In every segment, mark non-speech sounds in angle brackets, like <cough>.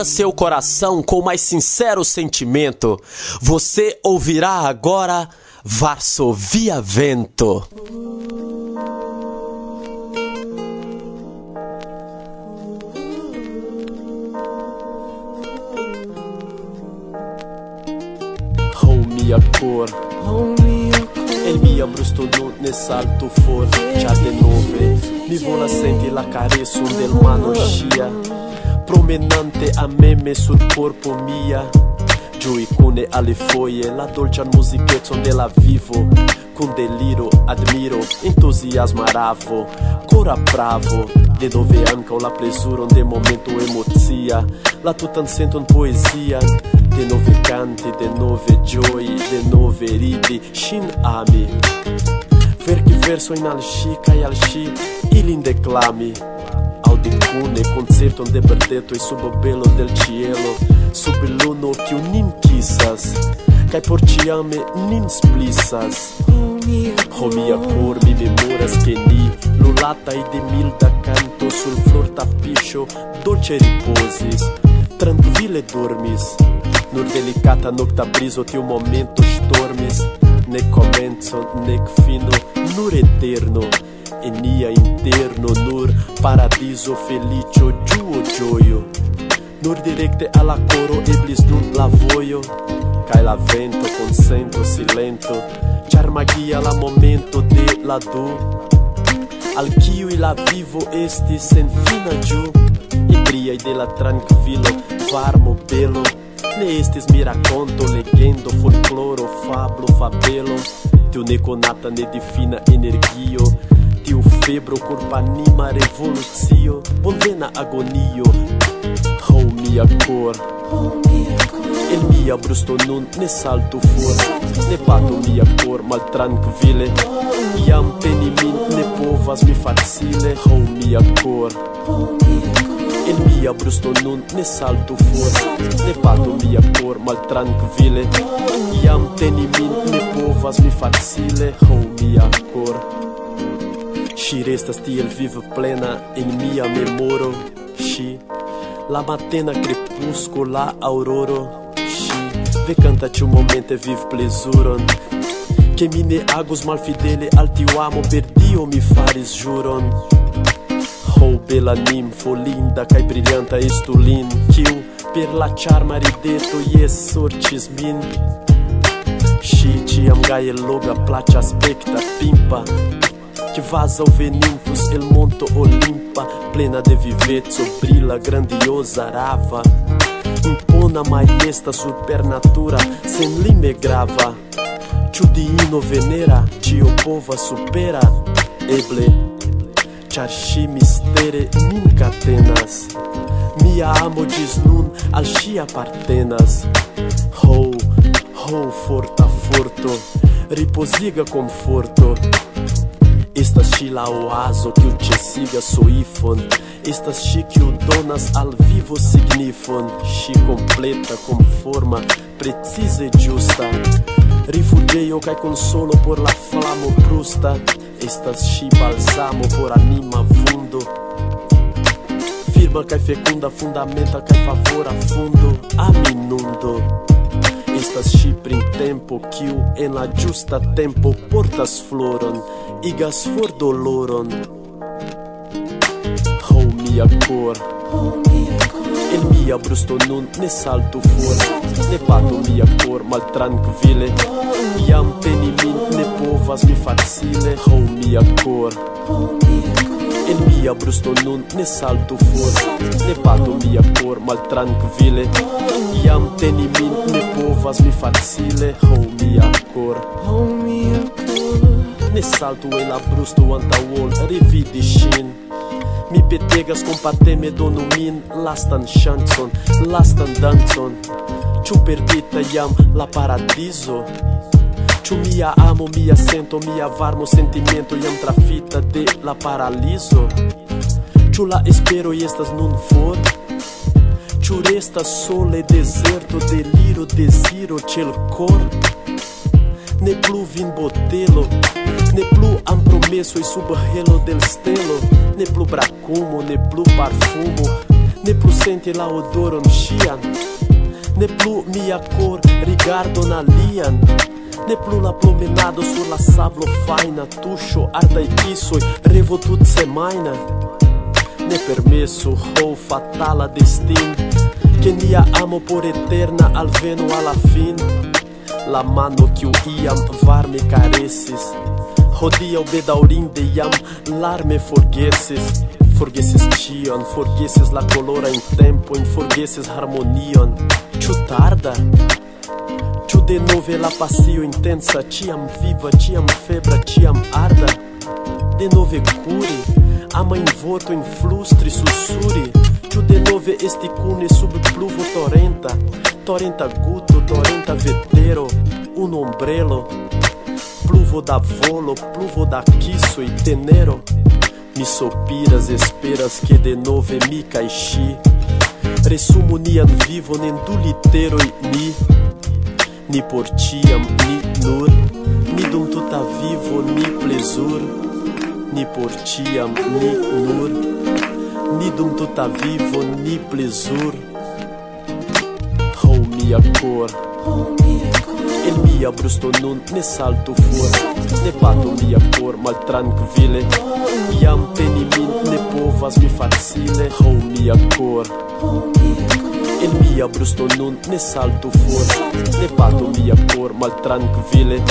Encha seu coração com o mais sincero sentimento. Você ouvirá agora Varsovia Vento. Cor. El mi am brustodut ne saltu for já de novo me vou vola senti la careço sunt del manoșia promenante a meme sul corpo mia. Giui cune alle foglie, la dolce musichezzo della vivo. Con deliro, admiro, entusiasmo aravo, cora bravo De dove anca la presuro de momento emozia. La tutan senton poesia De nove canti, de nove joy, de nove ridi, shin ami. Ver che verso in al sci, cai al sci, ilin declami. Audi cune concerto de e sub belo del cielo. Sub luno kiu nin kisas kai por ciame nin o Homia por mi memoras che ni Lulatai de milda canto sul flor tapiscio Dolce riposis Tranquille dormis. Nur delicata nocta briso tiu momento stormis Nec comenzo, nec fino, nur eterno en nia interno nur paradiso felicio giuo gioio. Nur directe alla coro eblis nun la voio cae la vento consento silento char magia la momento de la du al kiuj la vivo estis senfina ĝu ebriaj de la trankvilo varmo belo. Ne estis mirakonto, legendo, folkloro, fablo, fabelo tu ne konata ne difina energio tiu febro corpanima revolucio Bonvena agonio. Ho oh, mia cor. El mia brusto nun ne salto for. Ne bato mia cor mal tranquille. Iam peni min ne povas mi facile Ho oh, mia cor. El mia brusto nun ne salto for. Ne bato mia cor mal tranquille. Iam teni min ne povas mi facile Ho oh, mia cor. Si restas tiel viva plena en mia memoro. Si La matena crepusco la auroro. Si Vecanta tiu momente viv plezuron? Che mi ne agus malfidele al tiu amo Per Dio mi faris juron. Oh bela nimfo linda kaj brillanta estulin Kiu per la charma rideto Yes, sortis min. Si tiam gaie loga plaĉa aspekta pimpa. Que vaza o venintus el monto Olimpa Plena de vivezzo brilla grandiosa rava Impona maiesta supernatura Sen lime grava. Ciu venera Cio pova supera. Eble Char mistere min Mia amo gis nun al si appartenas Ho, ho forta forto Riposiga conforto Estas si la oaso que te soifon. Estas si que o donas al vivo signifon. Si completa com forma precisa e giusta Rifugio cae consolo por la flamo brusta. Estas si balsamo por anima vundo Firma cae fecunda fundamenta cae favora fundo a minundo. Estas si prin tempo kiu en la giusta tempo portas floron igas for doloron. Ho mia cor. El mia brusto nun ne salto for. Ne pato mia cor mal tranquile Iam teni min ne povas mi facile Ho mia cor. El mia brusto nun ne salto for. Ne pato mia cor mal tranquile Iam teni min ne povas mi facile Ho mia cor Ho mia cor. Ne salto e la brusto antaŭol revidi ŝin Mi petegas kompateme donu min lastan ŝancon, lastan dancon Ĉu perdita jam la paradizo? Ĉu mia amo, mia sento, mia varmo sentimento jam trafita de la paralizo? Ĉu la espero estas nun for? Ĉu restas sole deserto, deliro, deziro ĉe l' cor? Ne plu vin botelo Ne plu am promesoi sub helo del stelo. Ne plu bracumo, ne plu parfumo. Ne plu senti la odoron scian Ne plu mia cor rigardon alian Ne plu la promenado sur la sablo faina Tuŝo ardaj kisoj, revo semajna Ne permesso ho fatala destin che nia amo por eterna alveno al alla fin. La mano che kiu iam varme karesis Rodia o bedaurín de jam, larme forgueces, forgueces tion, forgueces la colora em tempo, in forgueces harmonion Ĉu tarda? Ĉu denove la pasio intensa, tiam viva, tiam febra, tiam arda? Denove curi, ama in voto, in flustri, susuri Ĉu denove esti kune sub pluvo torenta? Torenta guto, torenta vetero, un ombrelo Pluvo da volo, pluvo da kiso e tenero. Mi sopiras, esperas che de novo mi caixi Resumo nian vivo nem du literoj ni Ni por tiam, ni nur. Ni dum tuta vivo, ni plesur Ni por tiam, ni nur. Ni dum tuta vivo, ni plesur Oh mia cor Oh mia cor El mia brusto nun ne salto for Ne bato mia cor mal tranquille. Iam teni min ne povas mi facile Ho oh mia cor. El mia brusto nun ne salto for Ne bato mia cor mal tranquille.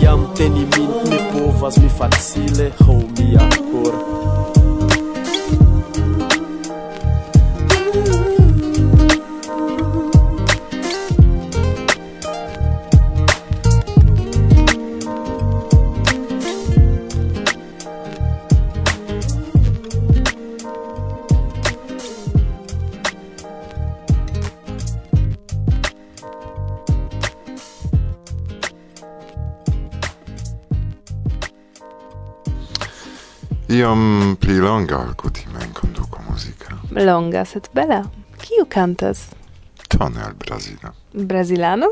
Iam teni min ne povas mi facile Ho oh mia cor. Longa ultima conduco musica. Longa sed bella. Kiu kantas? Tone al Brazilo. Brazilano?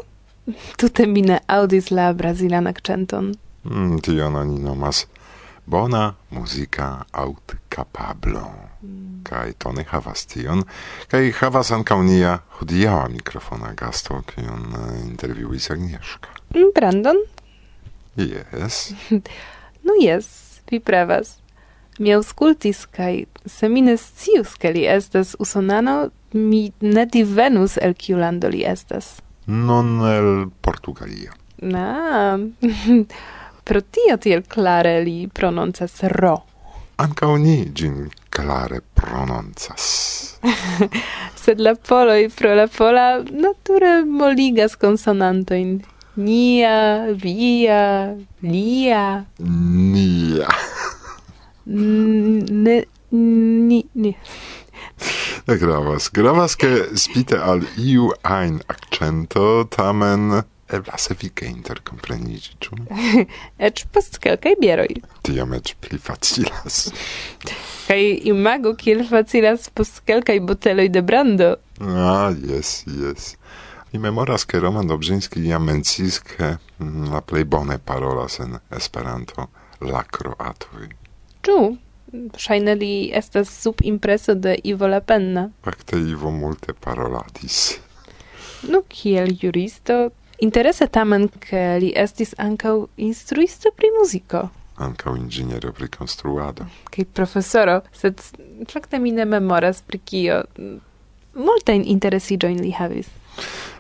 Tute mine audis la brazilan accenton. Mm, tion oni nomas bona muzika aut kapablo. Mm. Kaj tone havas tion, kaj havas ankaŭ nia hodiaŭa mikrofona gasto, kiun eh, intervjuis Agnieszka. Mm, Brandon? Yes. <laughs> no yes, vi pravas. mi auscultis kai se mi ne scius ke li estas usonano mi ne divenus el kiu lando li estas. Non el Portugalia. na <laughs> pro tio tiel klare li prononcas ro. Ankaŭ ni gin clare prononcas. <laughs> Sed la poloj pro la pola nature moligas konsonantojn. Nia via lia. Nia. <laughs> Ne, ni, ni. Ne gravas. Gravas, ke spite al iu ein accento tamen eblas efike interkompreniĝi, ĉu? <laughs> eĉ post kelkaj bieroj. Tiam eĉ pli facilas. <laughs> Kaj imagu kiel facilas post kelkaj boteloj de brando. Ah, jes, jes. Mi memoras, ke Roman Dobrzyński jam menciis, ke mm, la plej bone parolas en Esperanto la kroatoj. Ĉu ŝajne li estas sub impreso de Ivo Lapenna? Fakte Ivo multe parolatis. Nu, kiel juristo, interese tamen, ke li estis ankaŭ instruisto pri muziko ankaŭ inĝeniero pri konstruado. Kaj profesoro, sed fakte mi ne memoras pri kio. Multajn interesiĝojn li havis.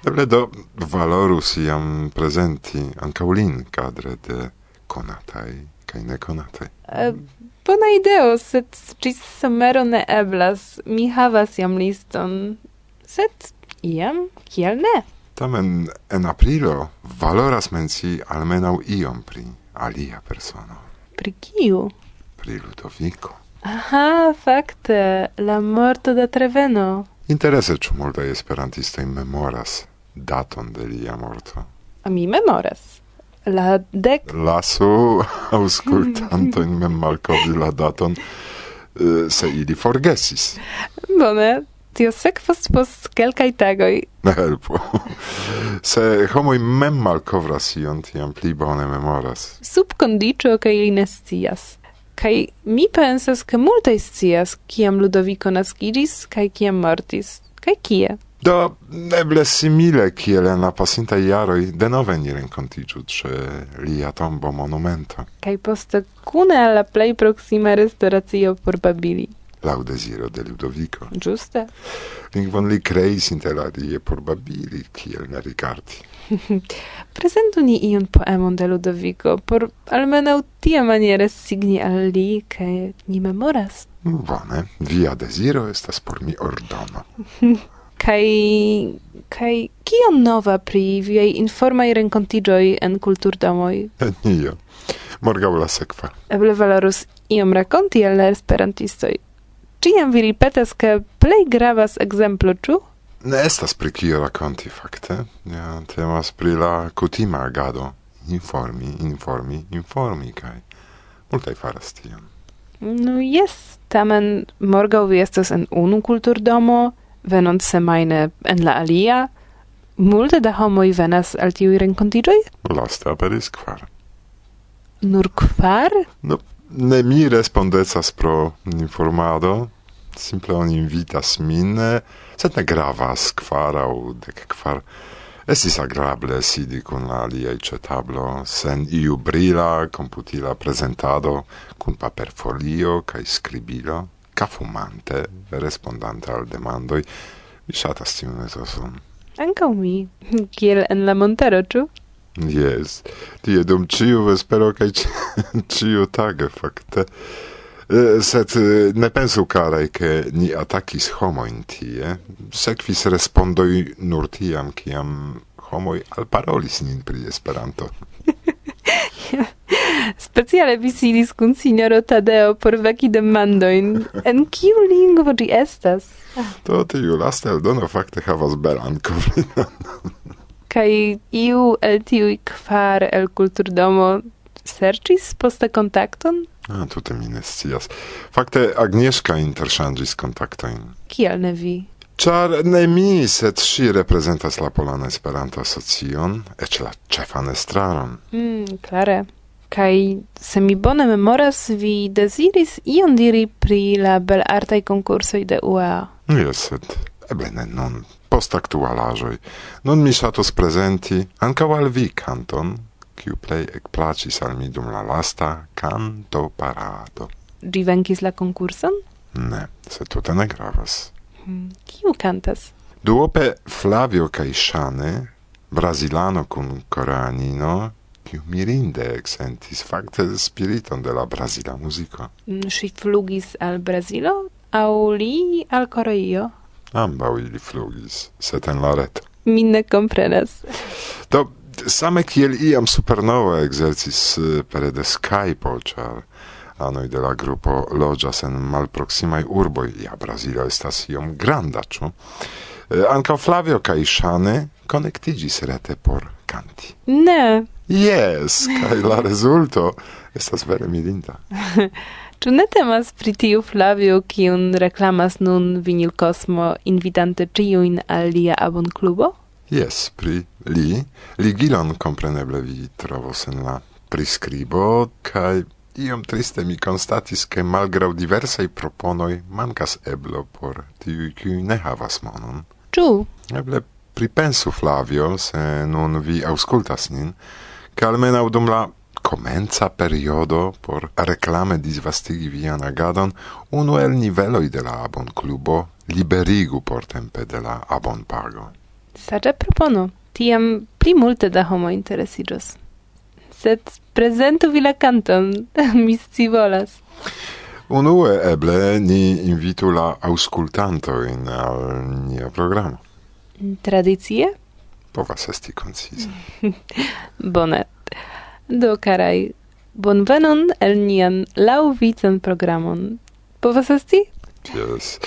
Eble do valorus iam prezenti ankaŭ lin kadre de konataj kaj nekonataj. E, Bona ideo, sed gis somero ne eblas. Mi havas jam liston, sed iam, kiel ne? Tamen en aprilo valoras menci almenau iom pri alia persono. Pri kiu? Pri Ludovico. Aha, fakte, la morto da Treveno. Interese ĉu multaj esperantistoj memoras daton de lia morto. A mi memoras. La dec... Lasu <laughs> auscultanto in mem malcovi la daton, uh, se ili forgesis. Bone, tio sekvas post kelkaj tagoj. <laughs> Helpo. se homoj mem malkovras ion, tiam pli bone memoras. Sub kondiĉo kaj ili ne scias. Kaj mi pensas, ke multaj scias, kiam Ludoviko naskiĝis kaj kiam mortis, kaj kie. Do eble simile kiel en la pasinta de denove ni renkontiĝu ĉe lia tombo monumento. Kaj poste kune al la plej proksima restoracio por babili. Laŭ deziro de Ludoviko. Ĝuste. Lingvon li kreis interalie por babili, kiel ne rigardi. <laughs> Prezentu ni iun poemon de Ludoviko, por almenaŭ tia maniere signi al li, ke ni memoras. Bone, via deziro estas por mi ordono. <laughs> Kai kai kion nova pri viaj informaj renkontiĝoj en kulturdamoj? Eh, nio. Morgaŭ la sekva. Eble valorus iom rakonti al la esperantistoj. Ĉiam vi ripetas, ke plej gravas ekzemplo, ĉu? Ne estas pri kio rakonti fakte. Ja, temas pri la kutima agado. Informi, informi, informi kaj multaj faras tion. No jes, tamen morgaŭ vi estas en unu kulturdomo, venont semaine en la alia, multe da homoi venas al tiui rencontigioi? Laste aperis kvar. Nur kvar? No, ne mi respondecas pro informado, simple on invitas min, sed ne gravas kvar au dec kvar. Estis agrable sidi kun la aliei ce tablo, sen iu brila komputila prezentado kun paperfolio kaj scribilo kafumante, respondante al demandoi, mi shatas tiun etoson. Ancau mi, <laughs> kiel en la montero, ĉu? Yes, tie dum ciu vespero kai ciu <laughs> tage fakte. Sed ne pensu karaj, ke ni atakis homoin tie, sekvis respondoj nur tiam, kiam homoj alparolis nin pri Esperanto. <laughs> Speciale vi sidis kun signoro Tadeo por veki demandoin. En kiu lingvo ĝi estas? To tiu lasta eldono fakte havas belan kovrinon. Kaj iu el tiuj kvar el kulturdomo serĉis poste kontakton? A, tute mi ne scias. Fakte Agnieszka interŝanĝis kontaktojn. Kial ne vi? Ĉar ne mi, sed ŝi reprezentas la Polan Esperanto Asocion, eĉ la ĉefan estraron. Mm, klare. Kai se mi bone memoras, vi desiris ion diri pri la belartaj konkursoj de UEA. Yes, sed ebene non post actualaĵoj. Nun mi ŝatus prezenti ankaŭ al vi kanton, kiu plej ekplaĉis al mi dum la lasta canto parato. Ĝi venkis la konkurson? Ne, se tute ne gravas. Hmm, kiu kantas? Duope Flavio kaj Szany, brazilano kun koreanino, kiu mirinde eksentis fakte spiriton de la brazila muziko. Mm, ŝi flugis al Brazilo aŭ li al Koreio? Ambaŭ ili flugis, sed en la reto. Mi ne komprenas. Do same kiel iam supernova ekzercis eh, pere de Skype, ĉar anoj de la grupo loĝas en malproksimaj urboj, ja Brazilo estas iom granda, ĉu? Eh, ankaŭ Flavio kaj Shane konektiĝis rete por kanti. Ne, Yes, <laughs> kai la rezulto estas vere mirinda. <laughs> Ĉu ne temas pri tiu Flavio, kiun reklamas nun Vinil Cosmo, invitante ĉiujn al lia abonklubo? Yes, pri li. Ligilon kompreneble vi trovos en la priskribo, kaj iom triste mi konstatis, ke malgraŭ diversaj proponoj mankas eblo por tiuj, kiuj ne havas monon. Ĉu? Eble pripensu Flavio, se nun vi aŭskultas nin, che almenaŭ dum la comenza periodo por reclame disvastigi vian agadon unu el nivelo de la abon clubo liberigu por tempe de la abon pago. Saĝa propono. Tiam pli multe da homo interesiĝos. Sed prezentu vi la kanton, <laughs> mi scivolas. Unue eble ni invitu la aŭskultantojn al nia programo. Tradicie povas esti konciza. <laughs> Bone. Do, karaj, bonvenon el nian laŭvican programon. Povas esti? Yes.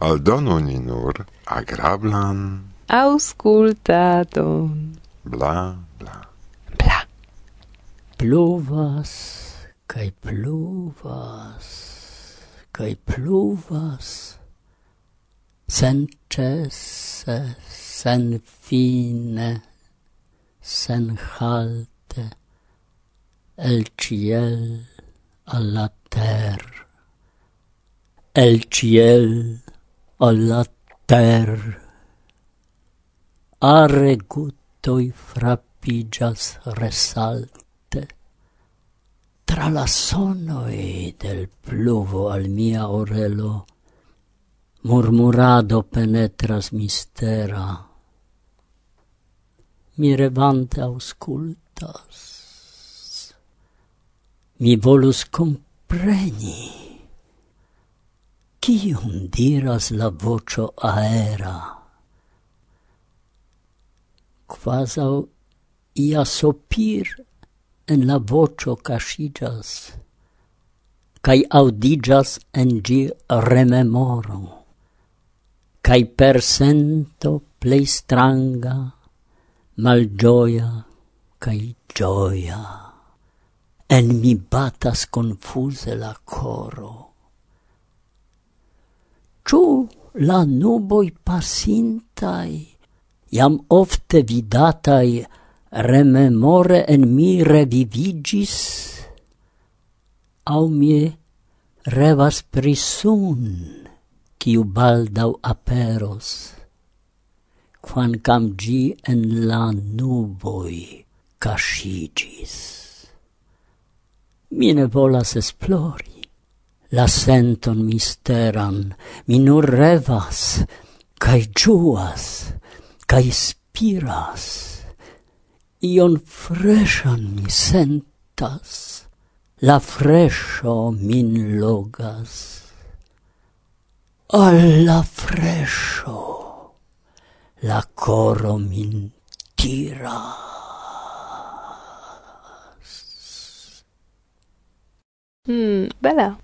Aldonu ni nur agrablan... Auskultadon. Bla, bla. Bla. Pluvas, kaj pluvas, kaj pluvas, senĉese, sen fine, sen halte, el ciel al la ter. El ciel al la ter. Are gutoi frappigas resalte. Tra la sonoi del pluvo al mia orelo, murmurado penetras mistera. mirevante auscultas. Mi volus compreni kion diras la vocio aera. Quasau ia sopir en la vocio cascigas, cae audigas en gi rememoro, cae per sento plei stranga, mal gioia cae gioia. En mi batas confuse la coro. Ciu la nuboi pasintai, iam ofte vidatai, rememore en mi revivigis, au mie revas prisun, quiu baldau aperos quan cam gi en la nuboi cascigis. Mi ne volas esplori, la senton misteran, mi nur revas, cae giuas, cae spiras, ion freshan mi sentas, la fresho min logas. Alla fresho! la coro min tira. Mm, bella.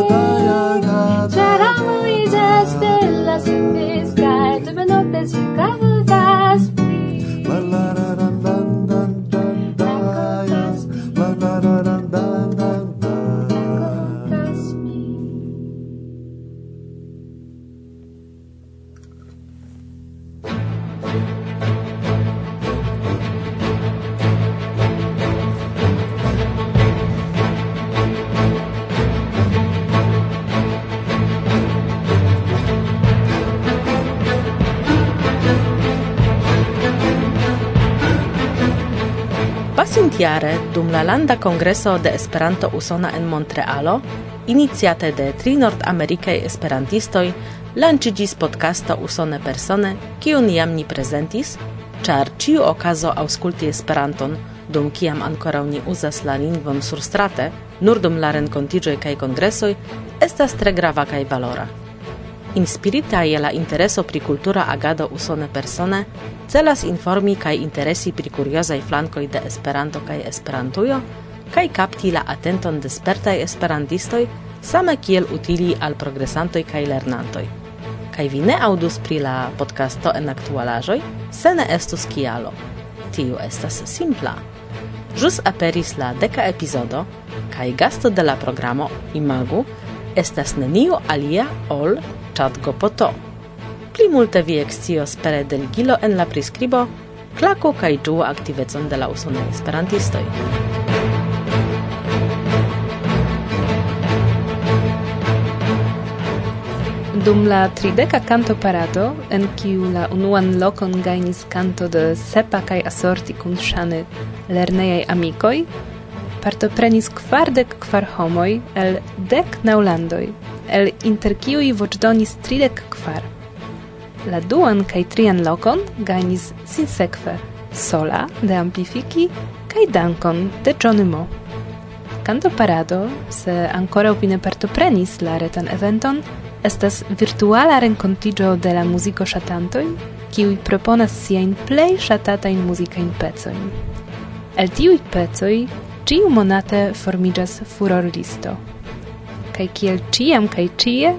Sagara Eksterlanda Kongreso de Esperanto Usona en Montrealo, iniciate de tri nordamerikaj esperantistoj, lanĉiĝis podcasto Usone persone, kiun jam ni prezentis, ĉar ĉiu okazo aŭskulti Esperanton, dum kiam ankoraŭ ni uzas la lingvon surstrate, nur dum la renkontiĝoj kaj kongresoj, estas tre grava kaj valora inspirita je la intereso pri kultura agado usone persone, celas informi kaj interesi pri kuriozaj flankoj de Esperanto kaj Esperantujo, kaj kapti la atenton de spertaj esperantistoj, same kiel utili al progresantoj kaj lernantoj. Kaj vi ne audus pri la podcasto en aktualaĵoj, se ne estus kialo. Tiu estas simpla. Jus aperis la deka epizodo, kaj gasto de la programo Imagu estas nenio alia ol ChatGPT. Pli multe vi excios pere del gilo en la prescribo, klaku kaj ĝuu aktivecon de la usonaj esperantistoj. Dum la trideka canto parado, en kiu la unuan lokon gajnis canto de sepa kaj asorti kun ŝane lernejaj amikoj, partoprenis kvardek kvar homoj el dek naulandoj, el inter kiuj voĉdonis tridek kvar. La duan kaj trian lokon gajnis sinsekve Sola de Amplifiki kaj Dankon de Johnny Mo. Canto Parado, se ancora opine partoprenis la retan eventon, estas virtuala rencontigio de la musico shatantoi, kiui proponas siajn in ŝatatajn muzikajn pezoin. El tiuj pecoj ciu monate formigas furorlisto. Kai kiel ciam kai cie,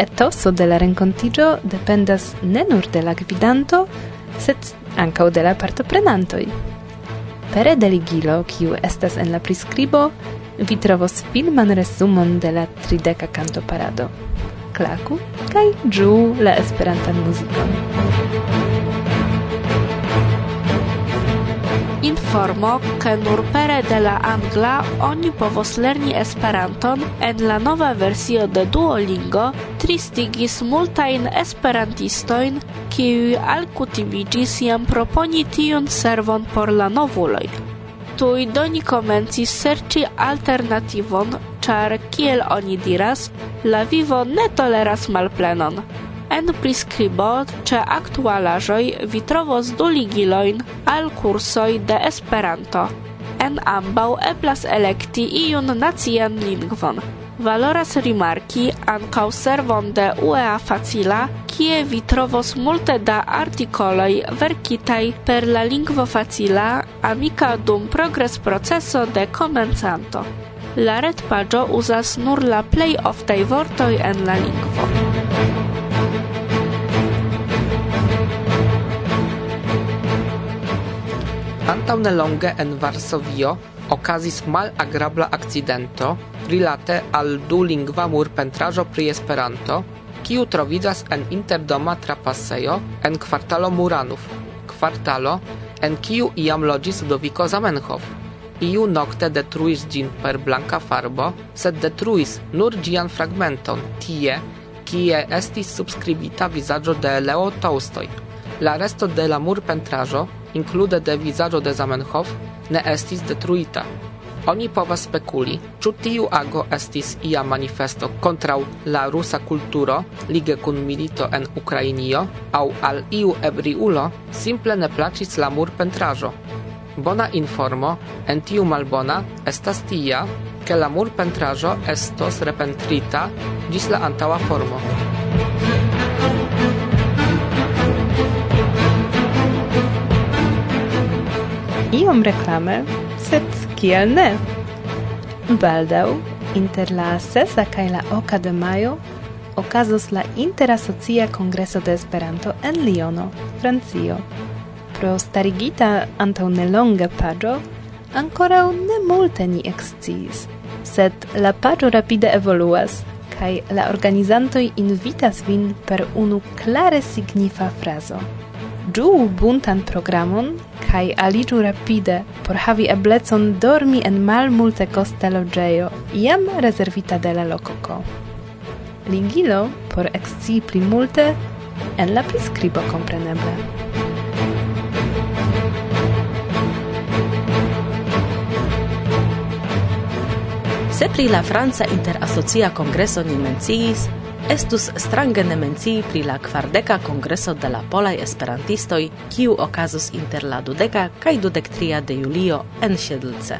etoso de la rencontigio dependas ne nur de la gvidanto, sed ancau de la partoprenantoi. Pere de ligilo, kiu estas en la prescribo, vi trovos filman resumon de la trideca canto parado. Klaku kaj ĝuu la esperantan muzikon. informo, ke nur pere de la angla oni povos lerni Esperanton en la nova versio de Duolingo tristigis multajn esperantistojn, kiuj alkutimiĝis jam proponi tiun servon por la novuloj. Tui doni komencis serĉi alternativon, ĉar kiel oni diras, la vivo ne toleras malplenon en prescribo, ce aktualaĵoj vi trovos du ligiloin al kursoj de Esperanto. En ambau eblas elekti iun nacian lingvon. Valoras rimarki ancau servon de UEA Facila, kie vi trovos multe da articoloi verkitai per la lingvo facila amika dum progresproceso de comenzanto. la retpaĝo uzas nur la plej oftaj vortoj en la lingvo. Antau nelonge en Varsovio okazis mal agrabla accidento rilate al du lingva mur pentrajo pri Esperanto, kiu trovidas en interdoma trapassejo en kvartalo Muranów, kvartalo en kiu iam logis Doviko Zamenhof. Iu nocte detruis gin per blanca farbo, sed detruis nur gian fragmenton, tie, kie estis subscribita visaggio de Leo Tolstoi. La resto de la mur include de visaggio de Zamenhof ne estis detruita. Oni povas spekuli, ĉu tiu ago estis ia manifesto kontraŭ la rusa kulturo lige kun milito en Ukrainio aŭ al iu ebriulo simple ne plaĉis la murpentraĵo. Bona informo en tiu malbona estas tia, ke la murpentraĵo estos repentrita ĝis la antaŭa formo. iom reklame, sed kiel ne? Baldau, inter la sesa kaj la oka de majo okazos la Interasocia Kongreso de Esperanto en Liono, Francio. Pro starigita antaŭ nelonga paĝo ankoraŭ ne multe ni eksciis, sed la paĝo rapide evoluas kaj la organizantoj invitas vin per unu klare signifa frazo. Ĝuu buntan programon kaj aliĝu rapide por havi eblecon dormi en malmulte kosta loĝejo, jam rezervita de la lokoko. Ligilo por ekscii pli multe en la priskribo kompreneble. Se pri la Franca Interasocia Kongreso ni menciis, estus strange ne mencii pri la kvardeka kongreso de la polaj esperantistoj, kiu okazos inter la dudeka kaj dudek-tria de julio en Siedlce.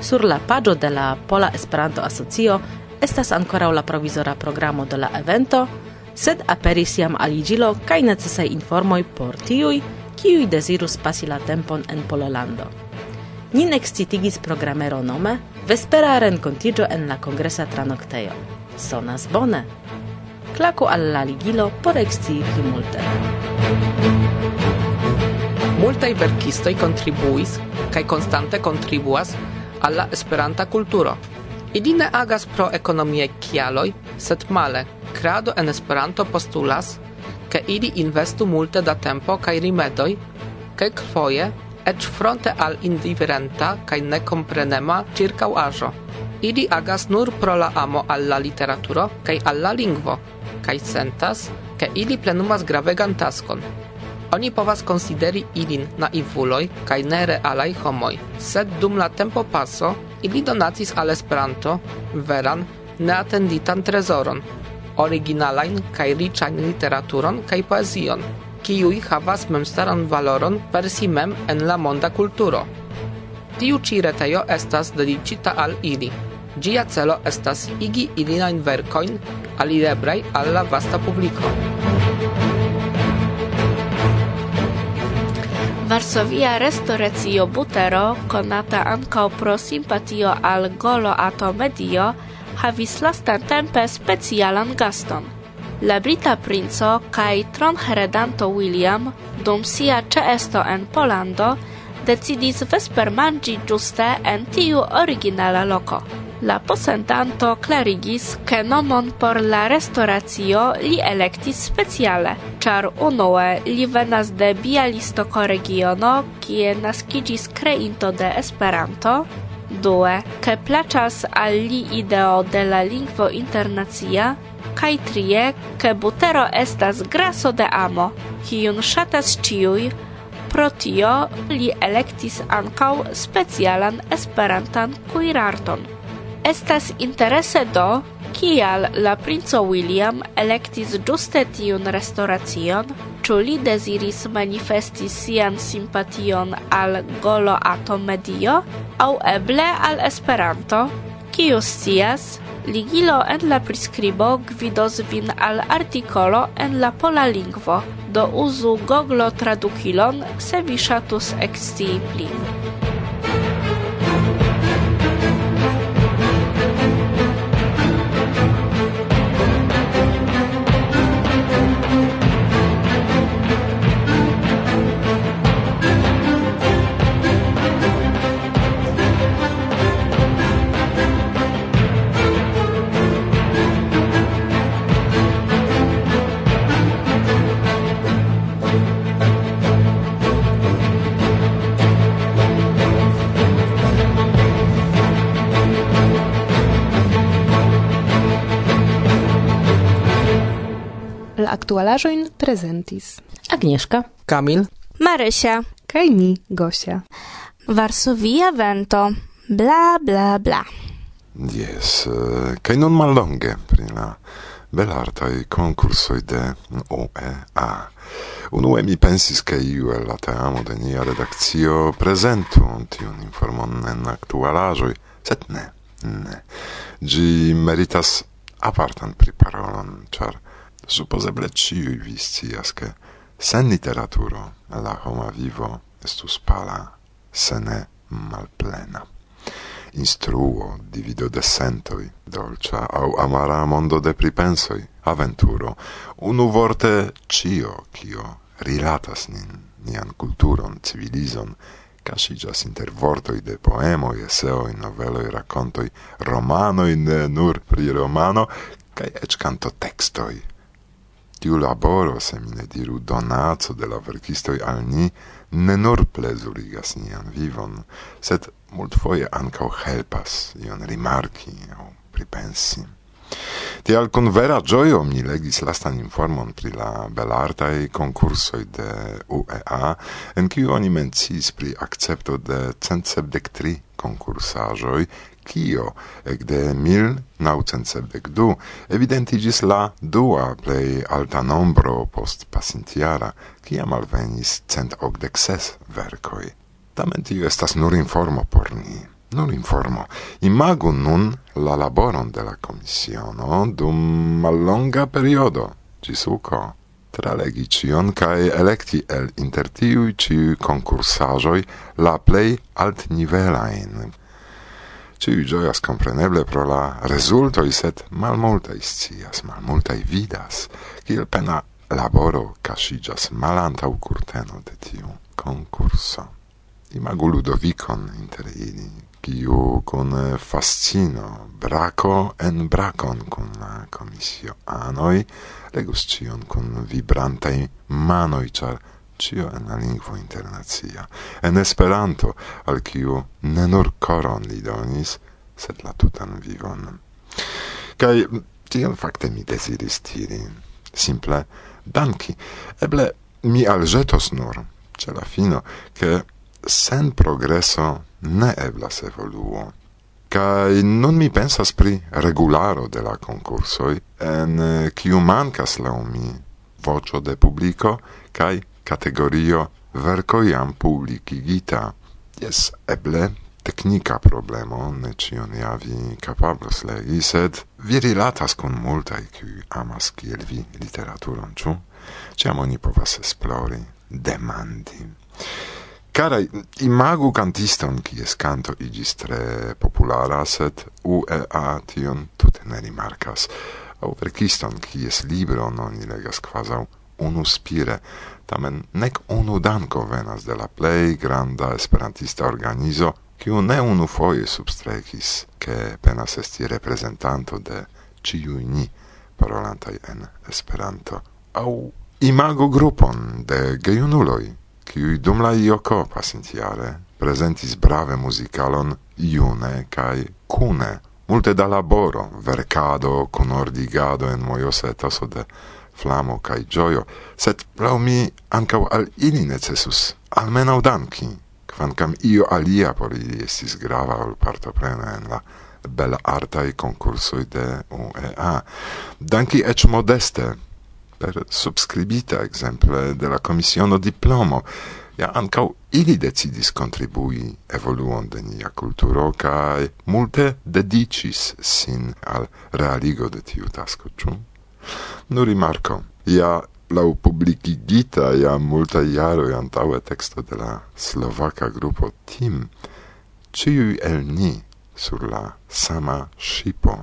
Sur la paĝo de la Pola Esperanto Asocio estas ankoraŭ la provizora programo de la evento, sed aperis jam aliĝilo kaj necesaj informoj por tiuj, kiuj dezirus pasi la tempon en Pollando. Nin excitigis programero nome Vespera rencontigio en la congresa tranocteo sonas bone. Klaku al la ligilo por ekscii pli multe. Multaj verkistoj kontribuis kaj konstante kontribuas al la Esperanta kulturo. Ili ne agas pro ekonomiaj kialoj, sed male krado en Esperanto postulas, ke ili investu multe da tempo kaj rimedoj, kaj kvoje, eĉ fronte al indiferenta kaj nekomprenema ĉirkaŭaĵo ili agas nur pro la amo alla literaturo kaj alla lingvo, kaj sentas, ke ili plenumas gravegan taskon. Oni povas konsideri ilin naivuloj kaj nerealaj homoj, sed dum la tempo paso ili donacis al Esperanto veran, neatenditan trezoron, originalajn kaj riĉajn literaturon kaj poezion, kiuj havas memstaran valoron per si mem en la monda kulturo. Tiu ci retejo estas dedicita al ili. Gia celo estas igi ilinain vercoin alireblaj alla vasta publico. Varsovia restoracio Butero, conata ankaŭ pro simpatio al golo atomedio, havis lastatempe specialan gaston. La brita princo kai tron heredanto William dum sia ceesto en Polando decidis vespermanĝi giuste en tiu originala loco. La posentanto klarigis, che nomon por la restauratio li elektis speciale, char unue li venas de Bialistoko regiono, kie naskiĝis kreinto de Esperanto, due, ke placas al li ideo de la lingvo internacia, kaj trie, ke butero estas graso de amo, kiun shatas ciui, pro tio li elektis ancau specialan esperantan kuirarton. Estas interese do, kial la princo William electis ĝuste tiun restauracion, ĉu li desiris manifesti sian simpation al golo atommedio aŭ eble al Esperanto? Kiu scias, ligilo en la prescribo gvidos vin al artikolo en la pola lingvo, do uzu Google tradukilon se vi ŝatus ekscii pli. aktualaĵojn prezentis Agnieszka, Kamil, Marysia kaj mi, Gosia. Varsovia vento, bla bla bla. Yes, eh, kaj nun mallonge pri la belartaj konkursoj de OEA. Unue mi pensis ke iu el la teamo de nia redakcio prezentu tiun informon en aktualaĵoj, sed ne, ne. Ĝi meritas apartan priparolon, ĉar supposeble ĉiuj vi scias, ke sen literaturo la homa vivo estus pala, se ne malplena. Instruo, divido de sentoi dolcia au amara mondo de pripensoi aventuro, unu vorte cio cio rilatas nin, nian culturon civilizon, casigas inter vortoi de poemoi, eseoi, noveloi, racontoi, romanoi, ne nur pri romano, cae ec canto textoi tiu laboro, se mi ne diru donaco de la verkistoj al ni, ne nur plezurigas nian vivon, sed multfoje ankaŭ helpas ion rimarki aŭ pripensi. Tial kun vera gioio mi legis lastan informon pri la belartai concursoi de UEA, en kiu oni mencis pri accepto de centsepdek concursajoi, kio de mil naucentcentdek evidentigis la dua plei alta nombro post pasintiara, kiam alvenis cent okdek ses. Tamen tio estas nur informo por ni non informo. Imagu nun la laboron de la commissiono dum mallonga periodo, ĝis tra Tralegi ĉion kaj electi el inter tiui ĉiuj concursajoi la plei alt nivelain. Ciui gioias kompreneble pro la rezultoj, sed malmultaj scias, malmultaj vidas, kiel pena laboro casigas malantaŭ kurteno de tiu concurso. Imagu Ludovikon inter ili, kiu kun fascino brako en brakon kun la komisio anoj legus ĉion kun vibrantaj manoj ĉar ĉio en la lingvo internacia en Esperanto al kiu ne nur koron li donis sed la tutan vivon. Kaj tion fakte mi deziris tiri. Simple danki. Eble mi alĵetos nur ĉe la fino ke sen progreso ne eblas evoluo. Kai nun mi pensas pri regularo de la concursoi, en eh, kiu mancas lau mi vocio de publico kai categorio verko jam publicigita. Yes, eble technica problemo, ne cion ja vi capablos legi, sed vi rilatas con multai kiuj amas kiel vi literaturon, ĉu? Ciam oni povas esplori, demandi. Carai, imagu cantiston, kies canto igis tre populara, set UEA tion tute ne rimarcas, au verkiston, kies libron non legas quasau unu spire, tamen nec unu danco venas de la plei granda esperantista organizo, quiu ne unu foie substrecis, che penas esti representanto de ciui ni parolantai en Esperanto, au imago grupon de geunuloi, qui dum la ioko pasintiare presentis brave musicalon iune kaj cune. Multe da laboro, vercado, kunordigado en mojose taso de flamo kai gioio, set lau mi ancau al ili necessus, almeno danki, quancam io alia por ili estis grava ol partoprena en la bel artai concursoi de UEA. Danki ec modeste, per subscribita exemple de la commissiono diplomo. Ja ankaŭ ili decidis kontribui evoluon de nia kulturo kaj multe dediĉis sin al realigo de tiu tasko ĉu nu rimarko ja lau publikigita jam multaj jaroj antaŭe teksto de la slovaka grupo TIM, ĉiuj el ni sur la sama ŝipo.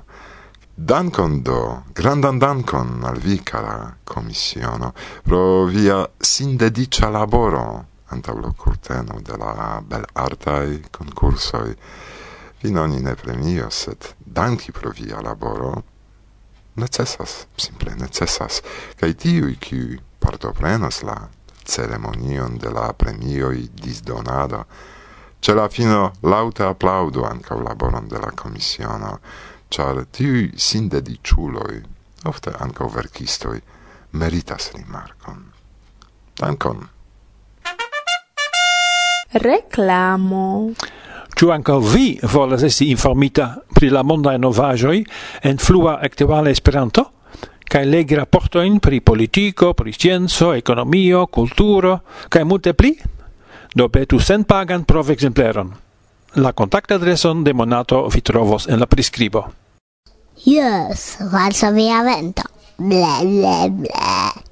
Dankon do, grandan dankon al vi, cara commissiono, pro via sindedicia laboro antaŭ la kurteno de la bel artai concursoi. Vi oni ne premio, set danki pro via laboro. Necessas, simple necessas, cae tiui qui partoprenas la ceremonion de la premioi disdonado, ce la fino laute applaudo ancau laboron de la commissiono, char tiui sindediciuloi, ofte anco verkistoi, meritas rimarcon. Dankon! Reclamo. Ciu anco vi volas esti informita pri la mondaj novajoi en flua actuale Esperanto? Kai legi rapportoin pri politico, pri scienzo, ekonomio, kulturo kai multe pli? Do petu prov exempleron. La kontaktadreson de Monato vi trovos en la prescribo. Yes, lots of the avento. Blah, blah, blah.